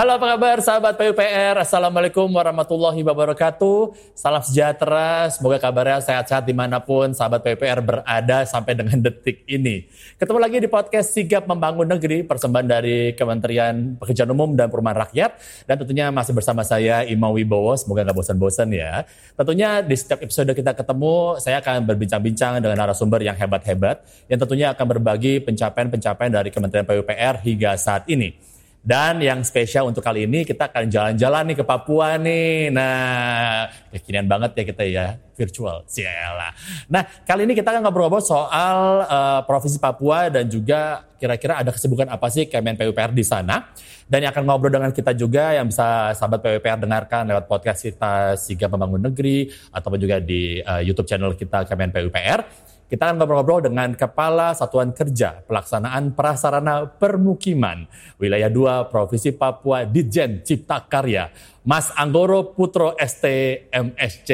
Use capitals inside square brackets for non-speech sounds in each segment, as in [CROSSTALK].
Halo apa kabar sahabat PUPR Assalamualaikum warahmatullahi wabarakatuh. Salam sejahtera Semoga kabarnya sehat-sehat di mana pun sahabat PUPR berada sampai dengan [LAUGHS] detik ini. Ketemu lagi di podcast Sigap Membangun Negeri Persembahan dari Kementerian Pekerjaan Umum dan Perumahan Rakyat. Dan tentunya masih bersama saya Imam Wibowo. Semoga nggak bosan-bosan ya. Tentunya di setiap episode kita ketemu Saya akan berbincang-bincang dengan narasumber yang hebat-hebat Yang tentunya akan berbagi pencapaian-pencapaian dari Kementerian PUPR hingga saat ini dan yang spesial untuk kali ini kita akan jalan-jalan nih ke Papua nih. Nah, kekinian banget ya kita ya, virtual. Sialah. Nah, kali ini kita akan ngobrol-ngobrol soal eh, Provinsi Papua dan juga kira-kira ada kesibukan apa sih Kemen PUPR di sana. Dan yang akan ngobrol dengan kita juga yang bisa sahabat PUPR dengarkan lewat podcast kita Siga Membangun Negeri ataupun juga di eh, YouTube channel kita Kemen PUPR. Kita akan ngobrol-ngobrol dengan Kepala Satuan Kerja Pelaksanaan Prasarana Permukiman Wilayah 2 Provinsi Papua Ditjen Cipta Karya Mas Anggoro Putro STMSC.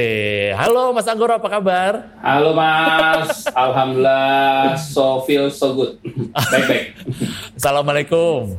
Halo Mas Anggoro apa kabar? Halo Mas, Alhamdulillah so feel so good. [LAUGHS] Baik-baik. Assalamualaikum.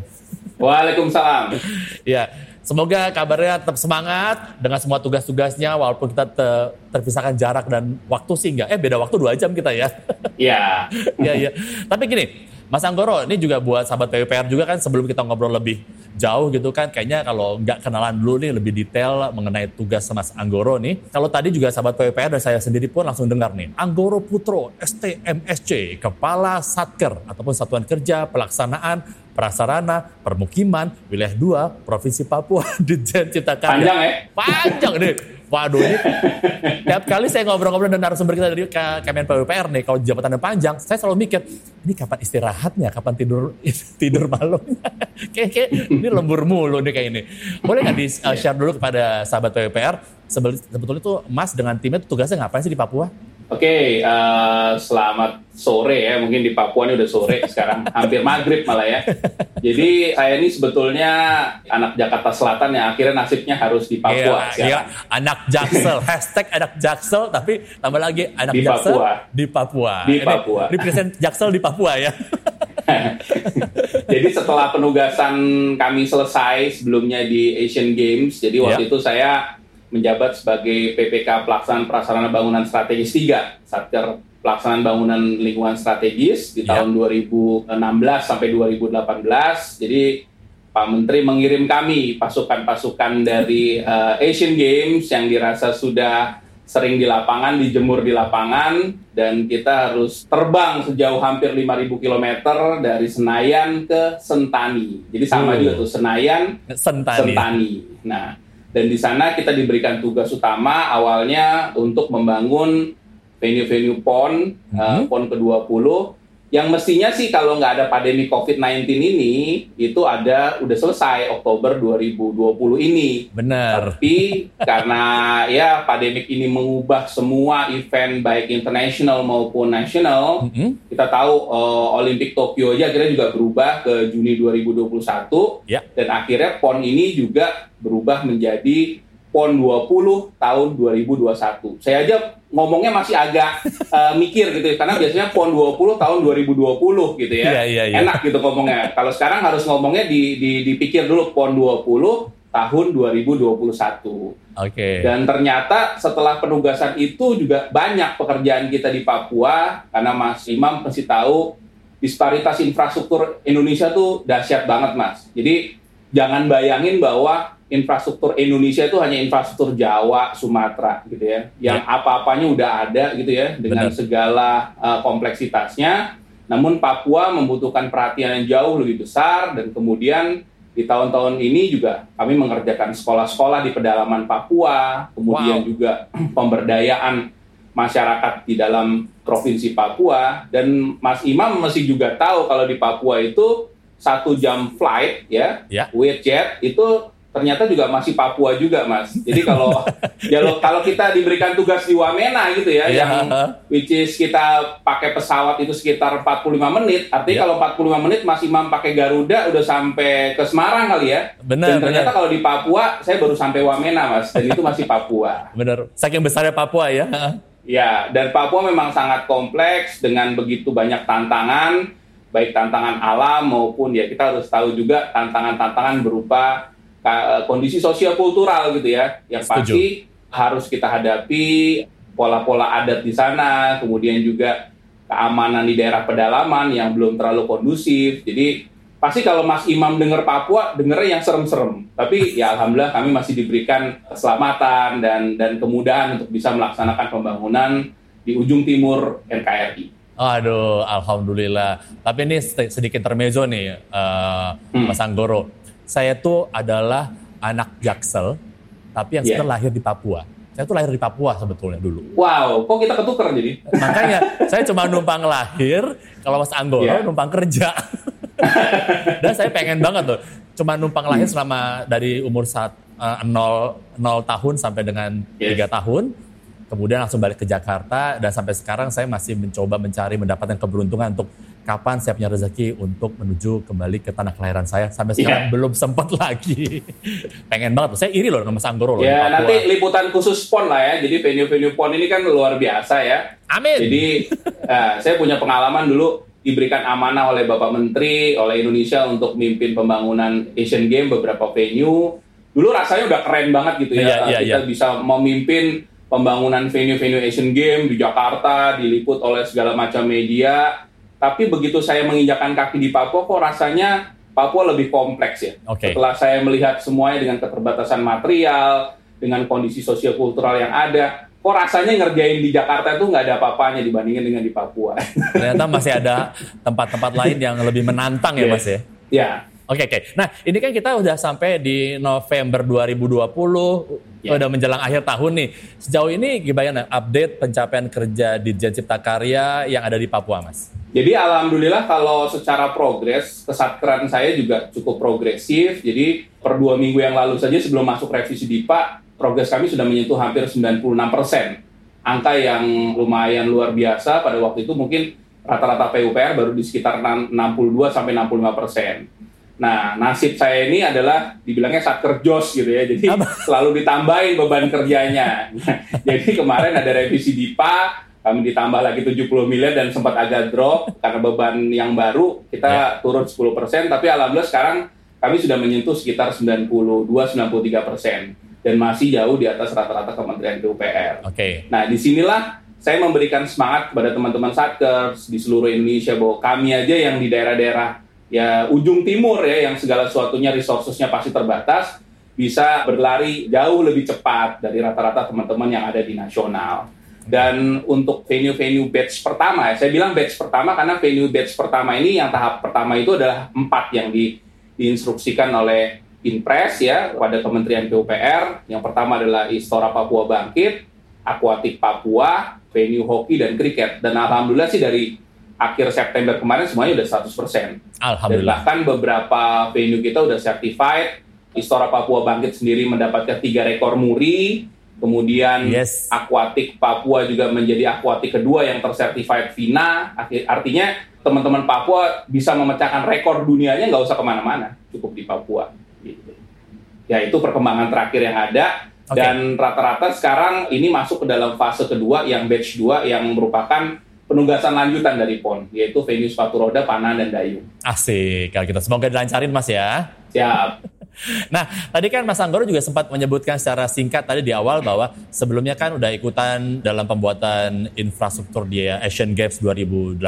Waalaikumsalam. Ya, semoga kabarnya tetap semangat dengan semua tugas-tugasnya walaupun kita te- terpisahkan jarak dan waktu sih enggak. Eh beda waktu dua jam kita ya. [LAUGHS] Ya, Iya, iya. Tapi gini, Mas Anggoro, ini juga buat sahabat PUPR juga kan sebelum kita ngobrol lebih jauh gitu kan, kayaknya kalau nggak kenalan dulu nih lebih detail mengenai tugas Mas Anggoro nih. Kalau tadi juga sahabat PUPR dan saya sendiri pun langsung dengar nih, Anggoro Putro, STMSC, Kepala Satker ataupun Satuan Kerja Pelaksanaan Prasarana Permukiman Wilayah 2 Provinsi Papua [LAUGHS] Ditjen Cipta Karya. Panjang ya? Panjang deh. Waduh ini tiap kali saya ngobrol-ngobrol dengan narasumber kita dari Kemen PUPR nih, kalau jabatannya panjang, saya selalu mikir, ini kapan istirahatnya, kapan tidur [LAUGHS] tidur malam? [LAUGHS] kayak, kayak ini lembur mulu nih kayak ini. Boleh nggak di-share dulu kepada sahabat PUPR, sebetulnya tuh Mas dengan timnya tugasnya ngapain sih di Papua? Oke. eh, selamat sore ya. Mungkin di Papua ini udah sore sekarang, hampir maghrib malah ya. Jadi saya ini sebetulnya anak Jakarta Selatan yang akhirnya nasibnya harus di Iya, Papua. sekarang. iya. anak Jaksel, [LAUGHS] hashtag anak Jaksel, tapi tambah lagi anak Di Jaksel Papua. di Papua. Di Ini Papua. represent Jaksel di Papua ya. [LAUGHS] jadi setelah penugasan kami selesai sebelumnya di Asian Games, jadi waktu Ya. itu saya menjabat sebagai PPK Pelaksanaan Prasarana Bangunan Strategis 3, Satker Pelaksanaan Bangunan Lingkungan Strategis di Ya. tahun 2016 sampai 2018. Jadi Pak Menteri mengirim kami pasukan-pasukan dari eh, Asian Games yang dirasa sudah sering di lapangan, dijemur di lapangan, dan kita harus terbang sejauh hampir 5.000 km dari Senayan ke Sentani. Jadi sama Oh. juga tuh Senayan, Sentani. Sentani. Nah, dan di sana kita diberikan tugas utama awalnya untuk membangun venue-venue PON, eh, Mhm. PON ke-20 yang mestinya sih kalau nggak ada pandemi COVID-19 ini itu ada udah selesai Oktober 2020 ini. Benar. Tapi karena ya pandemik ini mengubah semua event baik internasional maupun nasional, Mhm. kita tahu eh, Olimpik Tokyo aja akhirnya juga berubah ke Juni 2021 Ya. dan akhirnya PON ini juga berubah menjadi PON 20 tahun 2021. Saya aja ngomongnya masih agak eh, mikir gitu ya karena biasanya PON 20 tahun 2020 gitu ya. Iya, iya, iya. Enak gitu ngomongnya. Kalau sekarang harus ngomongnya di, di- dipikir dulu PON 20 tahun 2021. Oke. Dan ternyata setelah penugasan itu juga banyak pekerjaan kita di Papua karena Mas Imam pasti tahu disparitas infrastruktur Indonesia tuh dahsyat banget Mas. Jadi jangan bayangin bahwa infrastruktur Indonesia itu hanya infrastruktur Jawa, Sumatera gitu ya. Yang apa-apanya udah ada gitu ya dengan Benar. segala uh, kompleksitasnya. Namun Papua membutuhkan perhatian yang jauh lebih besar dan kemudian di tahun-tahun ini juga kami mengerjakan sekolah-sekolah di pedalaman Papua, kemudian Wow. juga [CLEARS THROAT] pemberdayaan masyarakat di dalam provinsi Papua dan Mas Imam masih juga tahu kalau di Papua itu satu jam flight ya, Ya. jet itu ternyata juga masih Papua juga mas. Jadi kalau [LAUGHS] kalau kalau kita diberikan tugas di Wamena gitu ya, Iya. yang which is kita pakai pesawat itu sekitar 45 menit, artinya Iya. kalau 45 menit Mas Imam pakai Garuda udah sampai ke Semarang kali ya. Benar, Dan ternyata benar. kalau di Papua saya baru sampai Wamena mas, dan itu masih Papua. [LAUGHS] Bener. Saking besarnya Papua ya. Ya, dan Papua memang sangat kompleks dengan begitu banyak tantangan, baik tantangan alam maupun ya kita harus tahu juga tantangan-tantangan berupa kondisi sosial kultural gitu ya, yang Setuju. pasti harus kita hadapi pola-pola adat di sana, kemudian juga keamanan di daerah pedalaman yang belum terlalu kondusif. Jadi pasti kalau Mas Imam dengar Papua, dengernya yang serem-serem. Tapi ya alhamdulillah kami masih diberikan keselamatan dan dan kemudahan untuk bisa melaksanakan pembangunan di ujung timur NKRI. Aduh, alhamdulillah. Tapi ini sed- sedikit intermezzo nih, eh, Hmm. Mas Anggoro. Saya tuh adalah anak Jaksel, tapi yang Iya. sebenarnya lahir di Papua. Saya tuh lahir di Papua sebetulnya dulu. Wow, kok kita ketukar jadi? [LAUGHS] Makanya saya cuma numpang lahir, kalau Mas Anggoro Iya. numpang kerja. [LAUGHS] Dan saya pengen banget tuh, cuma numpang lahir selama dari umur saat eh, nol, nol tahun sampai dengan Yes. tiga tahun. Kemudian langsung balik ke Jakarta dan sampai sekarang saya masih mencoba mencari mendapatkan keberuntungan untuk kapan saya punya rezeki untuk menuju kembali ke tanah kelahiran saya. Sampai sekarang Iya. belum sempat [LAUGHS] lagi. Pengen banget. Saya iri loh sama Mas Anggoro loh. Ya Papua. nanti liputan khusus PON lah ya. Jadi venue-venue PON ini kan luar biasa ya. Amin. Jadi [LAUGHS] eh, saya punya pengalaman dulu diberikan amanah oleh Bapak Menteri, oleh Indonesia untuk mimpin pembangunan Asian Games beberapa venue. Dulu rasanya udah keren banget gitu ya. Iya, iya, Kita iya. bisa memimpin pembangunan venue-venue Asian Games di Jakarta, diliput oleh segala macam media. Tapi begitu saya menginjakan kaki di Papua, kok rasanya Papua lebih kompleks ya. Oke. Setelah saya melihat semuanya dengan keterbatasan material, dengan kondisi sosial kultural yang ada, kok rasanya ngerjain di Jakarta itu nggak ada apa-apanya dibandingin dengan di Papua. Ternyata masih ada [LAUGHS] tempat-tempat lain yang lebih menantang ya. Mas ya. ya, Oke oke. Nah ini kan kita udah sampai di November 2020, Ya. udah menjelang akhir tahun nih. Sejauh ini gimana update pencapaian kerja Dirjen Cipta Karya yang ada di Papua, Mas? Jadi alhamdulillah kalau secara progres kesatkeran saya juga cukup progresif. Jadi per dua minggu yang lalu saja sebelum masuk revisi DIPA, progres kami sudah menyentuh hampir 96 persen. Angka yang lumayan luar biasa pada waktu itu mungkin rata-rata PUPR baru di sekitar 62 sampai 65 persen. Nah, nasib saya ini adalah dibilangnya satker jos gitu ya. Jadi selalu ditambahin beban kerjanya. [LAUGHS] Jadi kemarin ada revisi DIPA, kami ditambah lagi 70 miliar dan sempat agak drop karena beban yang baru kita turun 10%, tapi alhamdulillah sekarang kami sudah menyentuh sekitar 92-93% persen dan masih jauh di atas rata-rata Kementerian PUPR. Oke. Nah, di sinilah saya memberikan semangat kepada teman-teman Satkers di seluruh Indonesia bahwa kami aja yang di daerah-daerah ya ujung timur ya yang segala sesuatunya resourcesnya pasti terbatas bisa berlari jauh lebih cepat dari rata-rata teman-teman yang ada di nasional. Dan untuk venue-venue batch pertama, ya, saya bilang batch pertama karena venue batch pertama ini yang tahap pertama itu adalah empat yang di, diinstruksikan oleh Inpres ya pada Kementerian PUPR. Yang pertama adalah Istora Papua Bangkit, Aquatic Papua, venue hoki dan kriket. Dan alhamdulillah sih dari akhir September kemarin semuanya udah 100%. Dan Alhamdulillah. bahkan beberapa venue kita udah certified. Istora Papua Bangkit sendiri mendapatkan tiga rekor muri. Kemudian Yes. Aquatic Papua juga menjadi Aquatic kedua yang tersertified FINA. Arti- Artinya teman-teman Papua bisa memecahkan rekor dunianya nggak usah ke mana-mana, cukup di Papua. Gitu. Ya itu perkembangan terakhir yang ada. Oke. Dan rata-rata sekarang ini masuk ke dalam fase kedua yang batch 2 yang merupakan penugasan lanjutan dari PON, yaitu venue sepatu roda, panah, dan dayung. Asik. Kalau kita semoga dilancarin, Mas ya. Siap. [LAUGHS] Nah, tadi kan Mas Anggoro juga sempat menyebutkan secara singkat tadi di awal bahwa sebelumnya kan udah ikutan dalam pembuatan infrastruktur di Asian Games 2018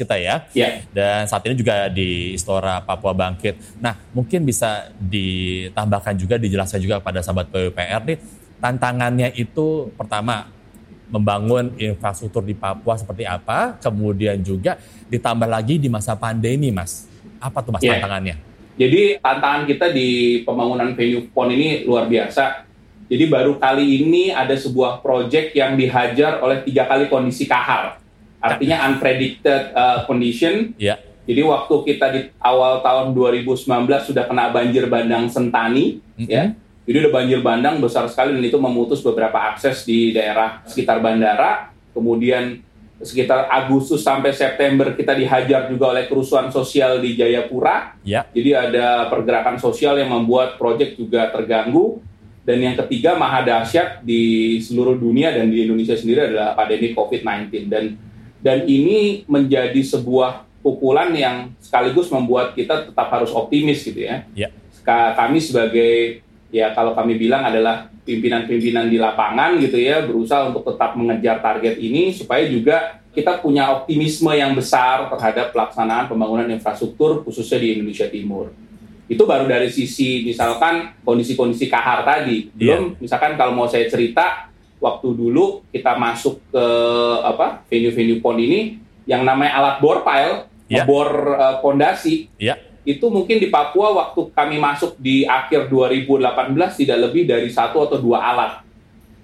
kita ya. Ya. Dan saat ini juga di Istora Papua Bangkit. Nah, mungkin bisa ditambahkan juga, dijelaskan juga pada sahabat PUPR nih, tantangannya itu pertama, membangun infrastruktur di Papua seperti apa, kemudian juga ditambah lagi di masa pandemi, Mas. Apa tuh Mas Iya. tantangannya? Jadi tantangan kita di pembangunan venue PON ini luar biasa. Jadi baru kali ini ada sebuah proyek yang dihajar oleh tiga kali kondisi kahar. Artinya unpredicted uh, condition. Ya. Jadi waktu kita di awal tahun 2019 sudah kena banjir bandang Sentani, Mhm. ya. Jadi udah banjir bandang besar sekali dan itu memutus beberapa akses di daerah sekitar bandara. Kemudian sekitar Agustus sampai September kita dihajar juga oleh kerusuhan sosial di Jayapura. Ya. Jadi ada pergerakan sosial yang membuat proyek juga terganggu. Dan yang ketiga maha dahsyat di seluruh dunia dan di Indonesia sendiri adalah pandemi COVID-19 dan dan ini menjadi sebuah pukulan yang sekaligus membuat kita tetap harus optimis gitu ya. Ya. Ka- Kami sebagai ya kalau kami bilang adalah pimpinan-pimpinan di lapangan gitu ya berusaha untuk tetap mengejar target ini supaya juga kita punya optimisme yang besar terhadap pelaksanaan pembangunan infrastruktur khususnya di Indonesia Timur itu baru dari sisi misalkan kondisi-kondisi kahar tadi. Belum misalkan kalau mau saya cerita waktu dulu kita masuk ke apa venue-venue pon ini yang namanya alat bor pile, Ya. bor eh, pondasi Ya. Itu mungkin di Papua waktu kami masuk di akhir 2018 tidak lebih dari satu atau dua alat.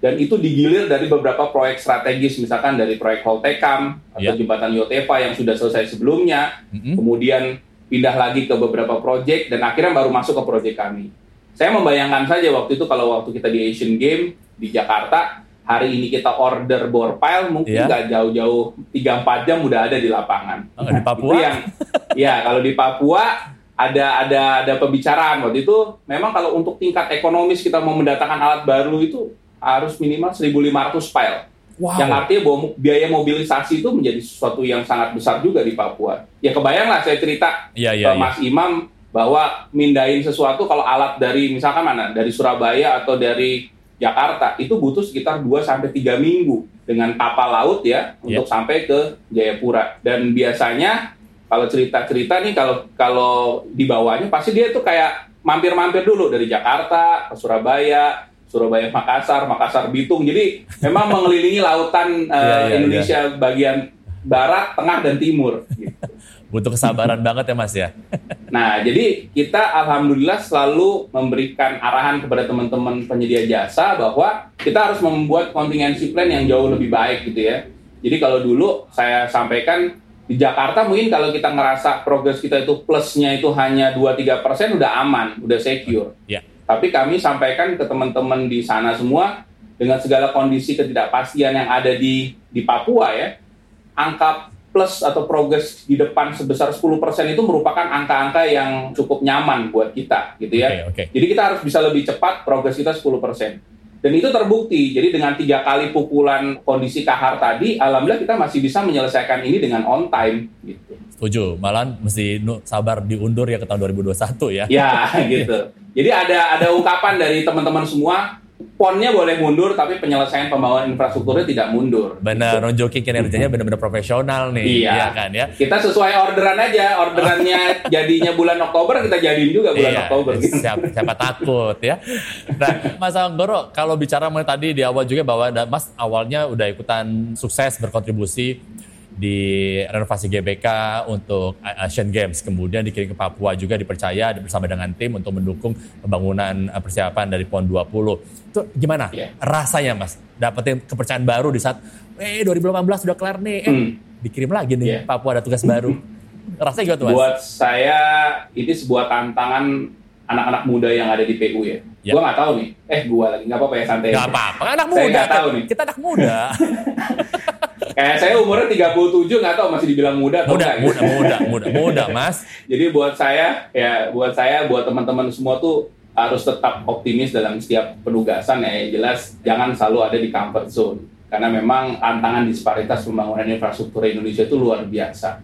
Dan itu digilir dari beberapa proyek strategis, misalkan dari proyek Holtekam atau Ya. jembatan Yotefa yang sudah selesai sebelumnya, Mhm. kemudian pindah lagi ke beberapa proyek dan akhirnya baru masuk ke proyek kami. Saya membayangkan saja waktu itu kalau waktu kita di Asian Game di Jakarta, hari ini kita order bor pile mungkin Iya. nggak jauh-jauh 3-4 jam udah ada di lapangan. Oh, di Papua? Itu yang ya kalau di Papua ada ada ada pembicaraan waktu itu memang kalau untuk tingkat ekonomis kita mau mendatangkan alat baru itu harus minimal 1.500 file. Wow. Yang artinya bahwa biaya mobilisasi itu menjadi sesuatu yang sangat besar juga di Papua. Ya kebayang lah saya cerita Iya, ke iya, iya. Mas Imam bahwa mindahin sesuatu kalau alat dari misalkan mana dari Surabaya atau dari Jakarta itu butuh sekitar 2 sampai 3 minggu dengan kapal laut ya Iya. untuk sampai ke Jayapura. Dan biasanya kalau cerita-cerita nih kalau kalau di bawahnya pasti dia tuh kayak mampir-mampir dulu dari Jakarta ke Surabaya, Surabaya Makassar, Makassar Bitung. Jadi memang mengelilingi lautan [LAUGHS] eh, Iya, iya, Indonesia bagian barat, tengah dan timur gitu. [LAUGHS] Butuh kesabaran banget ya Mas ya. [LAUGHS] Nah, jadi kita alhamdulillah selalu memberikan arahan kepada teman-teman penyedia jasa bahwa kita harus membuat contingency plan yang jauh lebih baik gitu ya. Jadi kalau dulu saya sampaikan di Jakarta mungkin kalau kita ngerasa progres kita itu plusnya itu hanya 2-3 persen udah aman, udah secure. Ya. Tapi kami sampaikan ke teman-teman di sana semua dengan segala kondisi ketidakpastian yang ada di di Papua ya, angka plus atau progres di depan sebesar 10% itu merupakan angka-angka yang cukup nyaman buat kita gitu ya. Oke, oke. Jadi kita harus bisa lebih cepat progres kita 10%. Dan itu terbukti. Jadi dengan tiga kali pukulan kondisi kahar tadi, alhamdulillah kita masih bisa menyelesaikan ini dengan on time gitu. Setuju. Malahan mesti sabar diundur ya ke tahun 2021 ya. Ya, [LAUGHS] gitu. Jadi ada ada ungkapan dari teman-teman semua, ponnya boleh mundur tapi penyelesaian pembangunan infrastrukturnya tidak mundur. Benar, nunjukin kinerjanya benar-benar profesional nih. Iya. kan ya. Kita sesuai orderan aja, orderannya [LAUGHS] jadinya bulan Oktober kita jadiin juga bulan Iya, Oktober. [LAUGHS] gitu. siapa, siapa takut ya. Nah, Mas Anggoro, kalau bicara mengenai tadi di awal juga bahwa Mas awalnya udah ikutan sukses berkontribusi di renovasi GBK untuk Asian Games, kemudian dikirim ke Papua juga dipercaya bersama dengan tim untuk mendukung pembangunan eh, persiapan dari PON 20. Itu gimana Iya. rasanya Mas? Dapetin kepercayaan baru di saat, eh 2018 sudah kelar nih, eh Hmm. dikirim lagi nih Iya. Papua ada tugas baru. Rasanya gimana tuh Mas? Buat saya ini sebuah tantangan anak-anak muda yang ada di PU ya. Ya. Gua nggak tahu nih. Eh, gua lagi nggak apa-apa ya santai. Gak aja. apa-apa, kan anak Saya muda. nggak tahu nih. Kita anak muda. [LAUGHS] Kayak saya umurnya 37 nggak tahu masih dibilang muda atau muda, enggak, muda, gitu. muda, muda, muda, mas. [LAUGHS] Jadi buat saya ya buat saya buat teman-teman semua tuh harus tetap optimis dalam setiap penugasan ya. Yang jelas jangan selalu ada di comfort zone karena memang tantangan disparitas pembangunan infrastruktur Indonesia itu luar biasa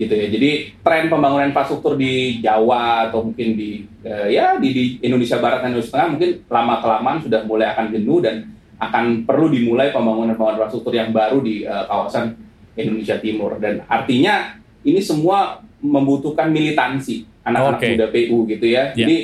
gitu ya. Jadi tren pembangunan infrastruktur di Jawa atau mungkin di eh, ya di, di Indonesia Barat dan Indonesia Tengah mungkin lama kelamaan sudah mulai akan jenuh dan akan perlu dimulai pembangunan pembangunan infrastruktur yang baru di eh, kawasan Indonesia Timur dan artinya ini semua membutuhkan militansi anak-anak Oke. muda PU gitu ya. Ya. Jadi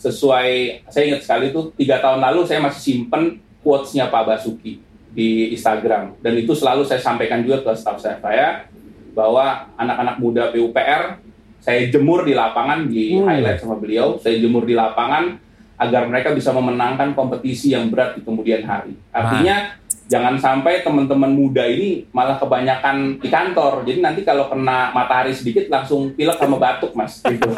sesuai saya ingat sekali itu tiga tahun lalu saya masih simpen quotes-nya Pak Basuki di Instagram dan itu selalu saya sampaikan juga ke staff saya saya bahwa anak-anak muda PUPR saya jemur di lapangan di Hmm. highlight sama beliau saya jemur di lapangan agar mereka bisa memenangkan kompetisi yang berat di kemudian hari. Artinya jangan sampai teman-teman muda ini malah kebanyakan di kantor. Jadi nanti kalau kena matahari sedikit langsung pilek sama batuk, Mas. Gitu.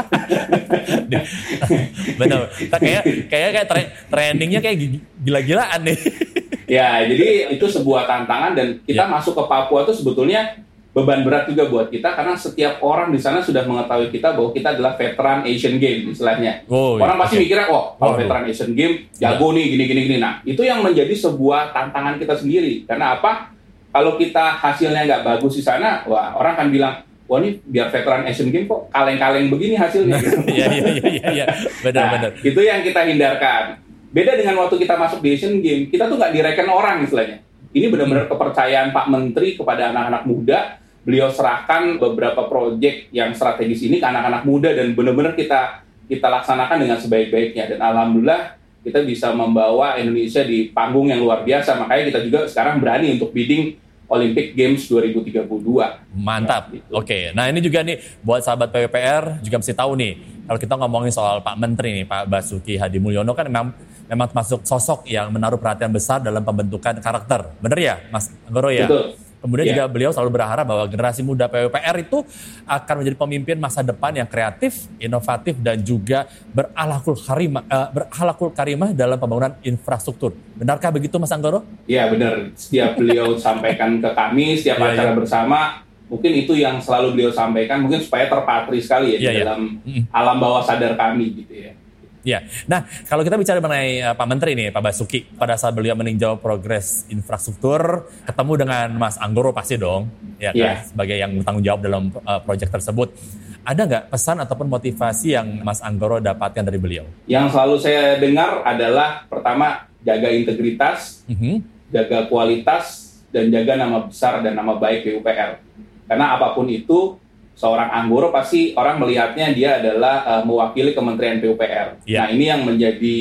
Benar. Kayak kayak kayak tra trainingnya kayak gila-gilaan nih. ya, jadi itu sebuah tantangan dan kita ya. masuk ke Papua itu sebetulnya beban berat juga buat kita karena setiap orang di sana sudah mengetahui kita bahwa kita adalah veteran Asian Game istilahnya. Oh, orang iya. pasti okay. mikirnya, oh kalau oh, veteran Asian Game jago yeah. nih gini gini gini. Nah itu yang menjadi sebuah tantangan kita sendiri karena apa? Kalau kita hasilnya nggak bagus di sana, wah orang akan bilang, wah ini biar veteran Asian Game kok kaleng-kaleng begini hasilnya. [LAUGHS] Iya iya iya iya, iya. benar nah, benar. Itu yang kita hindarkan. Beda dengan waktu kita masuk di Asian Game, kita tuh nggak direken orang istilahnya. Ini benar-benar hmm. kepercayaan Pak Menteri kepada anak-anak muda beliau serahkan beberapa proyek yang strategis ini ke anak-anak muda dan benar-benar kita kita laksanakan dengan sebaik-baiknya dan alhamdulillah kita bisa membawa Indonesia di panggung yang luar biasa makanya kita juga sekarang berani untuk bidding Olympic Games 2032. Mantap. Ya, gitu. Oke. Nah, ini juga nih buat sahabat PWPR juga mesti tahu nih kalau kita ngomongin soal Pak Menteri nih, Pak Basuki Hadi Mulyono kan memang memang termasuk sosok yang menaruh perhatian besar dalam pembentukan karakter. Bener ya, Mas Goro ya? Betul. Kemudian yeah. juga beliau selalu berharap bahwa generasi muda PWPR itu akan menjadi pemimpin masa depan yang kreatif, inovatif dan juga berakhlakul karimah, uh, berakhlakul karimah dalam pembangunan infrastruktur. Benarkah begitu Mas Anggoro? Iya benar. Setiap beliau [LAUGHS] sampaikan ke kami, setiap yeah, acara yeah. bersama, mungkin itu yang selalu beliau sampaikan, mungkin supaya terpatri sekali ya yeah, di yeah. dalam alam bawah sadar kami gitu ya. Ya, nah kalau kita bicara mengenai uh, Pak Menteri nih, Pak Basuki, pada saat beliau meninjau progres infrastruktur, ketemu dengan Mas Anggoro pasti dong, ya kan, yeah. sebagai yang bertanggung jawab dalam uh, proyek tersebut. Ada nggak pesan ataupun motivasi yang Mas Anggoro dapatkan dari beliau? Yang selalu saya dengar adalah pertama jaga integritas, mm -hmm. jaga kualitas, dan jaga nama besar dan nama baik PUPR. Karena apa pun itu seorang Anggoro pasti orang melihatnya dia adalah uh, mewakili Kementerian PUPR. Yeah. Nah ini yang menjadi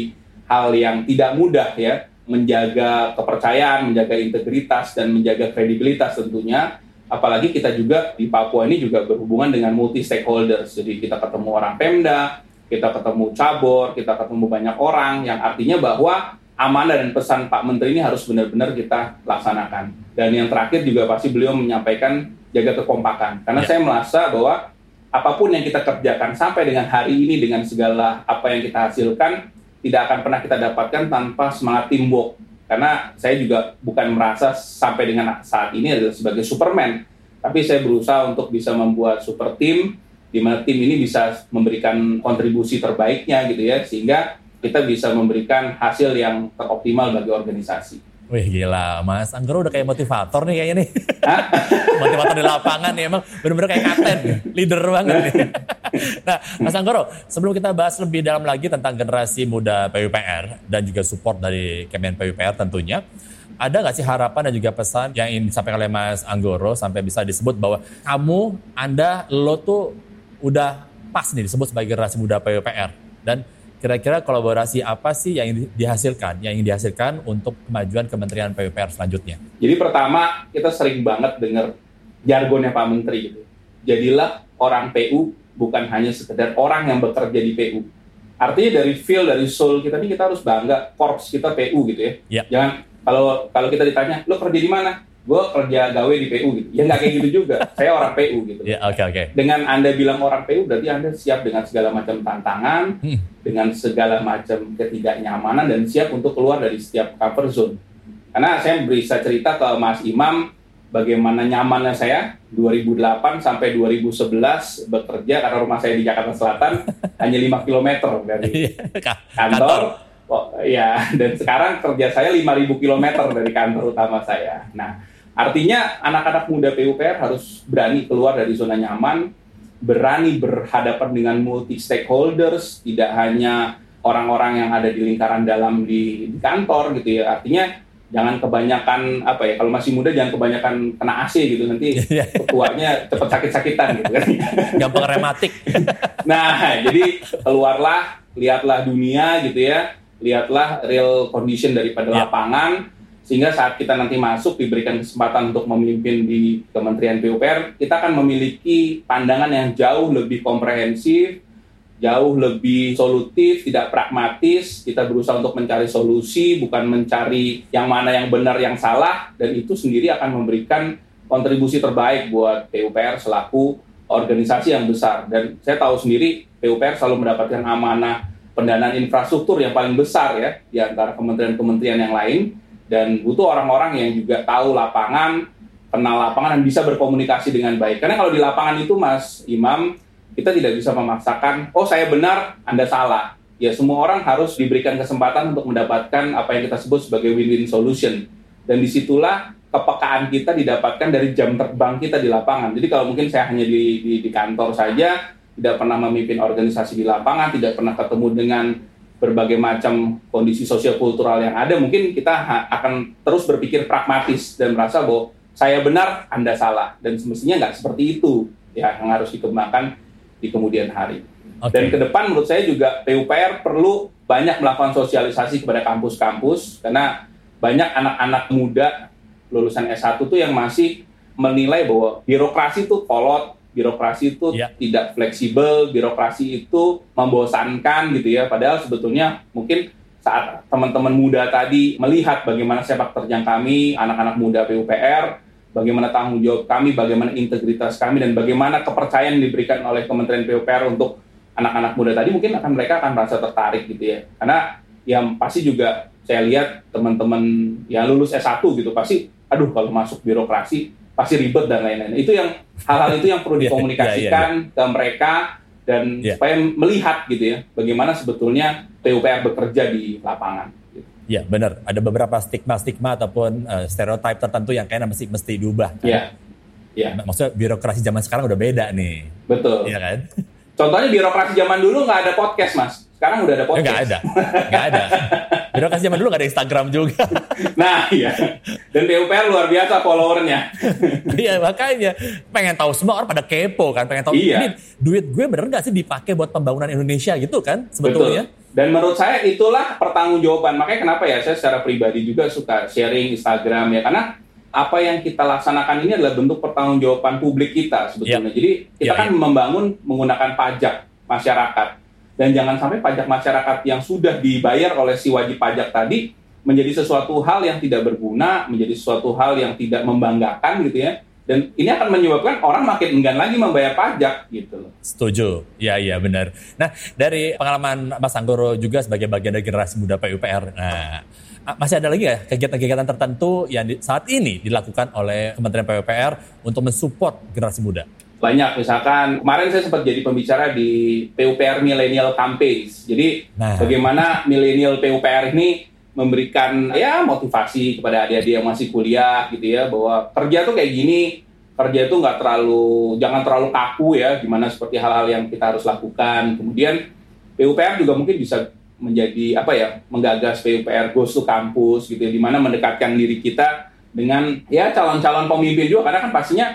hal yang tidak mudah ya menjaga kepercayaan, menjaga integritas dan menjaga kredibilitas tentunya. Apalagi kita juga di Papua ini juga berhubungan dengan multi stakeholders. Jadi kita ketemu orang Pemda, kita ketemu cabur, kita ketemu banyak orang yang artinya bahwa amanah dan pesan Pak Menteri ini harus benar-benar kita laksanakan. Dan yang terakhir juga pasti beliau menyampaikan jaga kekompakan. Karena ya. saya merasa bahwa apa pun yang kita kerjakan sampai dengan hari ini dengan segala apa yang kita hasilkan tidak akan pernah kita dapatkan tanpa semangat teamwork. Karena saya juga bukan merasa sampai dengan saat ini adalah sebagai Superman, tapi saya berusaha untuk bisa membuat super team di mana tim ini bisa memberikan kontribusi terbaiknya gitu ya sehingga kita bisa memberikan hasil yang teroptimal bagi organisasi. Wih gila, Mas Anggoro udah kayak motivator nih kayaknya nih. [LAUGHS] motivator di lapangan nih, emang bener-bener kayak kapten, leader banget nih. [LAUGHS] nah, Mas Anggoro, sebelum kita bahas lebih dalam lagi tentang generasi muda PUPR dan juga support dari Kemen PUPR tentunya, ada nggak sih harapan dan juga pesan yang ingin disampaikan oleh Mas Anggoro sampai bisa disebut bahwa kamu, Anda, lo tuh udah pas nih disebut sebagai generasi muda PUPR dan kira-kira kolaborasi apa sih yang dihasilkan, yang ingin dihasilkan untuk kemajuan Kementerian PUPR selanjutnya? Jadi pertama, kita sering banget dengar jargonnya Pak Menteri gitu. Jadilah orang PU bukan hanya sekedar orang yang bekerja di PU. Artinya dari feel, dari soul kita ini kita harus bangga, korps kita PU gitu ya. ya. Jangan kalau kalau kita ditanya, lo kerja di mana? Gue kerja gawe di PU gitu. Ya nggak kayak gitu juga. [LAUGHS] Saya orang PU gitu. Ya, oke okay, oke. Okay. Dengan anda bilang orang PU berarti anda siap dengan segala macam tantangan, hmm. dengan segala macam ketidaknyamanan dan siap untuk keluar dari setiap cover zone. Karena saya bisa cerita ke Mas Imam bagaimana nyamannya saya 2008 sampai 2011 bekerja karena rumah saya di Jakarta Selatan [LAUGHS] hanya 5 km dari iya, kantor. Oh, ya, dan sekarang kerja saya 5.000 km dari kantor utama saya. Nah, Artinya anak-anak muda PUPR harus berani keluar dari zona nyaman, berani berhadapan dengan multi stakeholders, tidak hanya orang-orang yang ada di lingkaran dalam di, di kantor gitu ya. Artinya jangan kebanyakan apa ya kalau masih muda jangan kebanyakan kena AC gitu nanti [LAUGHS] iya. ketuanya cepat sakit-sakitan gitu kan. [LAUGHS] Gampang rematik. [LAUGHS] nah, jadi keluarlah, lihatlah dunia gitu ya, lihatlah real condition daripada yeah. lapangan sehingga saat kita nanti masuk diberikan kesempatan untuk memimpin di Kementerian PUPR, kita akan memiliki pandangan yang jauh lebih komprehensif, jauh lebih solutif, tidak pragmatis. Kita berusaha untuk mencari solusi, bukan mencari yang mana yang benar, yang salah, dan itu sendiri akan memberikan kontribusi terbaik buat PUPR selaku organisasi yang besar. Dan saya tahu sendiri PUPR selalu mendapatkan amanah pendanaan infrastruktur yang paling besar ya di antara kementerian-kementerian yang lain dan butuh orang-orang yang juga tahu lapangan, kenal lapangan dan bisa berkomunikasi dengan baik. Karena kalau di lapangan itu Mas Imam kita tidak bisa memaksakan, oh saya benar, Anda salah. Ya semua orang harus diberikan kesempatan untuk mendapatkan apa yang kita sebut sebagai win-win solution. Dan di situlah kepekaan kita didapatkan dari jam terbang kita di lapangan. Jadi kalau mungkin saya hanya di, di, di kantor saja, tidak pernah memimpin organisasi di lapangan, tidak pernah ketemu dengan berbagai macam kondisi sosial kultural yang ada, mungkin kita akan terus berpikir pragmatis dan merasa bahwa saya benar, Anda salah. Dan semestinya nggak seperti itu ya yang harus dikembangkan di kemudian hari. Okay. Dan ke depan menurut saya juga PUPR perlu banyak melakukan sosialisasi kepada kampus-kampus karena banyak anak-anak muda lulusan S1 tuh yang masih menilai bahwa birokrasi itu kolot, birokrasi itu yeah. tidak fleksibel, birokrasi itu membosankan gitu ya. Padahal sebetulnya mungkin saat teman-teman muda tadi melihat bagaimana sepak terjang kami, anak-anak muda PUPR, bagaimana tanggung jawab kami, bagaimana integritas kami, dan bagaimana kepercayaan yang diberikan oleh Kementerian PUPR untuk anak-anak muda tadi, mungkin akan mereka akan merasa tertarik gitu ya. Karena yang pasti juga saya lihat teman-teman yang lulus S1 gitu, pasti, aduh kalau masuk birokrasi, pasti ribet dan lain-lain. Itu yang hal-hal itu yang perlu [LAUGHS] iya, iya, dikomunikasikan yeah, yeah, yeah. ke mereka dan yeah. supaya melihat gitu ya, bagaimana sebetulnya PUPR bekerja di lapangan. Ya benar, ada beberapa stigma-stigma ataupun uh, stereotip tertentu yang kayaknya mesti mesti diubah. Kan? Iya. Iya. Maksudnya birokrasi zaman sekarang udah beda nih. Betul. Iya kan? Contohnya birokrasi zaman dulu nggak ada podcast, Mas. Sekarang udah ada podcast. Nggak ada, nggak ada. [LAUGHS] Birokrasi zaman dulu nggak ada Instagram juga. [LAUGHS] nah, iya. Dan PUPR luar biasa followernya. [LAUGHS] iya, makanya pengen tahu semua orang pada kepo kan, pengen tahu iya. ini duit gue bener nggak sih dipakai buat pembangunan Indonesia gitu kan sebetulnya. Betul. Dan menurut saya itulah pertanggungjawaban. Makanya kenapa ya saya secara pribadi juga suka sharing Instagram ya karena apa yang kita laksanakan ini adalah bentuk pertanggungjawaban publik kita sebetulnya. Yep. Jadi kita yep, kan yep. membangun menggunakan pajak masyarakat dan jangan sampai pajak masyarakat yang sudah dibayar oleh si wajib pajak tadi menjadi sesuatu hal yang tidak berguna, menjadi sesuatu hal yang tidak membanggakan gitu ya dan ini akan menyebabkan orang makin enggan lagi membayar pajak gitu Setuju, ya iya benar. Nah dari pengalaman Mas Anggoro juga sebagai bagian dari generasi muda PUPR, nah masih ada lagi ya kegiatan-kegiatan tertentu yang saat ini dilakukan oleh Kementerian PUPR untuk mensupport generasi muda? Banyak, misalkan kemarin saya sempat jadi pembicara di PUPR Millennial Campaigns. Jadi nah. bagaimana milenial PUPR ini memberikan ya motivasi kepada adik-adik yang masih kuliah gitu ya bahwa kerja tuh kayak gini kerja itu nggak terlalu jangan terlalu kaku ya gimana seperti hal-hal yang kita harus lakukan kemudian PUPR juga mungkin bisa menjadi apa ya menggagas PUPR goes to kampus gitu ya di mana mendekatkan diri kita dengan ya calon-calon pemimpin juga karena kan pastinya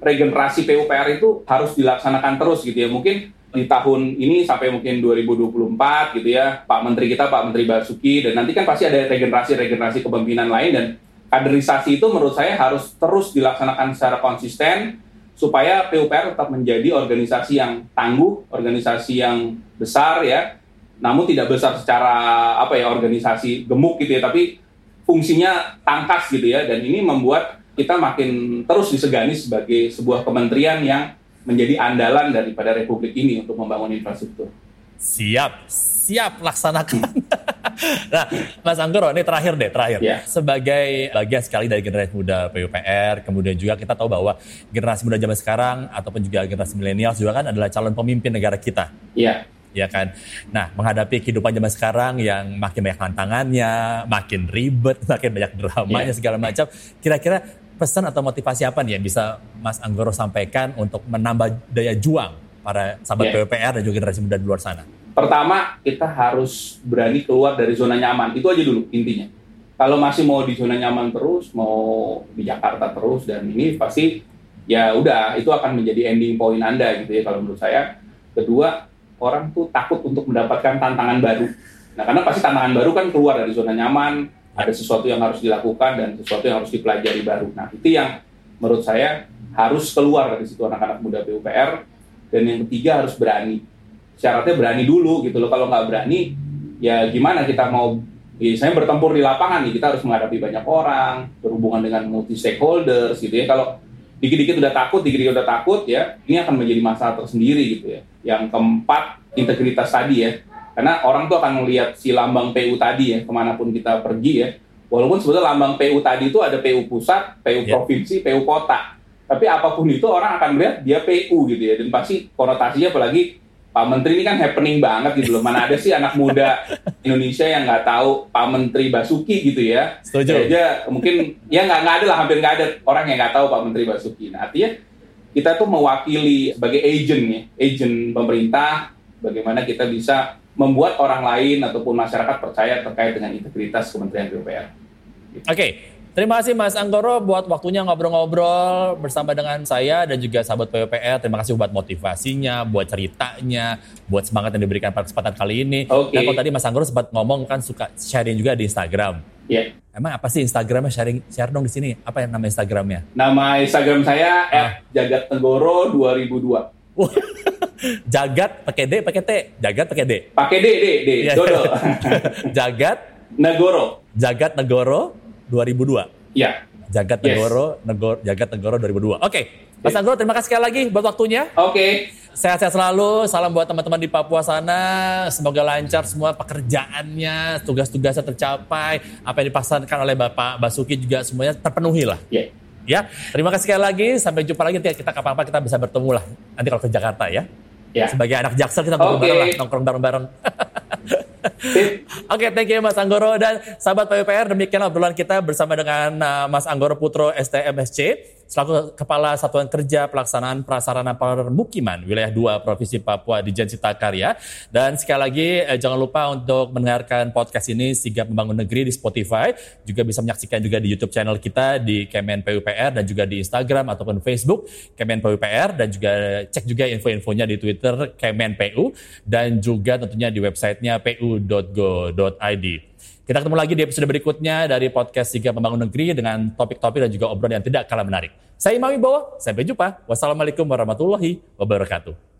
regenerasi PUPR itu harus dilaksanakan terus gitu ya. Mungkin di tahun ini sampai mungkin 2024 gitu ya Pak Menteri kita Pak Menteri Basuki dan nanti kan pasti ada regenerasi-regenerasi kepemimpinan lain dan kaderisasi itu menurut saya harus terus dilaksanakan secara konsisten supaya PUPR tetap menjadi organisasi yang tangguh, organisasi yang besar ya, namun tidak besar secara apa ya organisasi gemuk gitu ya, tapi fungsinya tangkas gitu ya. Dan ini membuat kita makin terus disegani sebagai sebuah kementerian yang menjadi andalan daripada republik ini untuk membangun infrastruktur. Siap, siap laksanakan. [LAUGHS] nah, Mas Anggoro, ini terakhir deh, terakhir. Yeah. Sebagai bagian sekali dari generasi muda PUPR, kemudian juga kita tahu bahwa generasi muda zaman sekarang ataupun juga generasi milenial juga kan adalah calon pemimpin negara kita. Iya. Yeah ya kan. Nah, menghadapi kehidupan zaman sekarang yang makin banyak tantangannya, makin ribet, [LAUGHS] makin banyak dramanya yeah. segala macam. Kira-kira pesan atau motivasi apa nih yang bisa Mas Anggoro sampaikan untuk menambah daya juang para sahabat yeah. PUPR dan juga generasi muda di luar sana? Pertama, kita harus berani keluar dari zona nyaman. Itu aja dulu intinya. Kalau masih mau di zona nyaman terus, mau di Jakarta terus, dan ini pasti ya udah itu akan menjadi ending point Anda gitu ya kalau menurut saya. Kedua, orang tuh takut untuk mendapatkan tantangan baru. Nah, karena pasti tantangan baru kan keluar dari zona nyaman, ada sesuatu yang harus dilakukan dan sesuatu yang harus dipelajari baru. Nah, itu yang menurut saya harus keluar dari situ anak-anak muda PUPR dan yang ketiga harus berani. syaratnya berani dulu gitu loh. Kalau nggak berani, ya gimana kita mau Misalnya bertempur di lapangan nih, kita harus menghadapi banyak orang, berhubungan dengan multi stakeholders gitu ya. Kalau dikit-dikit udah takut, dikit-dikit udah takut ya, ini akan menjadi masalah tersendiri gitu ya. Yang keempat, integritas tadi ya. Karena orang tuh akan melihat si lambang PU tadi ya, ke mana pun kita pergi ya. Walaupun sebetulnya lambang PU tadi itu ada PU pusat, PU Ya. provinsi, PU kota. Tapi apa pun itu orang akan melihat dia PU gitu ya. Dan pasti konotasinya apalagi Pak Menteri ini kan happening banget gitu loh. Mana ada sih anak muda Indonesia yang nggak tahu Pak Menteri Basuki gitu ya. Setuju. Aja mungkin ya nggak nggak ada lah hampir nggak ada orang yang nggak tahu Pak Menteri Basuki. Nah artinya kita tuh mewakili sebagai agent ya, agent pemerintah. Bagaimana kita bisa membuat orang lain ataupun masyarakat percaya terkait dengan integritas Kementerian PUPR. Oke, terima kasih Mas Anggoro buat waktunya ngobrol-ngobrol bersama dengan saya dan juga sahabat PUPR. Terima kasih buat motivasinya, buat ceritanya, buat semangat yang diberikan pada kesempatan kali ini. Oke. Dan kalau tadi Mas Anggoro sempat ngomong kan suka sharing juga di Instagram. Ya, Emang apa sih Instagramnya sharing share dong di sini? Apa yang nama Instagramnya? nama Instagram saya Ah. @jagatnegoro2002. Wah, [LAUGHS] Jagat pakai D pakai T, Jagat pakai D. Pakai D, D, D, Iya. Dodo. [LAUGHS] Jagat Negoro. Jagat Negoro 2002. Ya, Jagat Yes. Negoro, Negoro Jagat Negoro 2002. Oke, Mas Oke. Anggoro terima kasih sekali lagi buat waktunya. oke. Sehat-sehat selalu. Salam buat teman-teman di Papua sana. Semoga lancar semua pekerjaannya, tugas-tugasnya tercapai. Apa yang dipasarkan oleh Bapak Basuki juga semuanya terpenuhi lah. Ya. Ya, terima kasih sekali lagi. Sampai jumpa lagi. Nanti kita kapan-kapan kita bisa bertemu lah. Nanti kalau ke Jakarta ya. Ya. Sebagai anak Jaksel kita Oke. bareng lah, nongkrong bareng-bareng. [LAUGHS] Oke, thank you Mas Anggoro dan sahabat PUPR. Demikian obrolan kita bersama dengan uh, Mas Anggoro Putro STMSC selaku Kepala Satuan Kerja Pelaksanaan Prasarana Permukiman Wilayah 2 Provinsi Papua di Jensita Karya. Dan sekali lagi eh, jangan lupa untuk mendengarkan podcast ini Sigap Membangun Negeri di Spotify. Juga bisa menyaksikan juga di YouTube channel kita di Kemen PUPR dan juga di Instagram ataupun Facebook Kemen PUPR dan juga cek juga info-infonya di Twitter Kemen PU dan juga tentunya di websitenya pu.go.id. Kita ketemu lagi di episode berikutnya dari podcast Sigap Membangun Negeri dengan topik-topik dan juga obrolan yang tidak kalah menarik. Saya Imam Wibowo, sampai jumpa. Wassalamualaikum warahmatullahi wabarakatuh.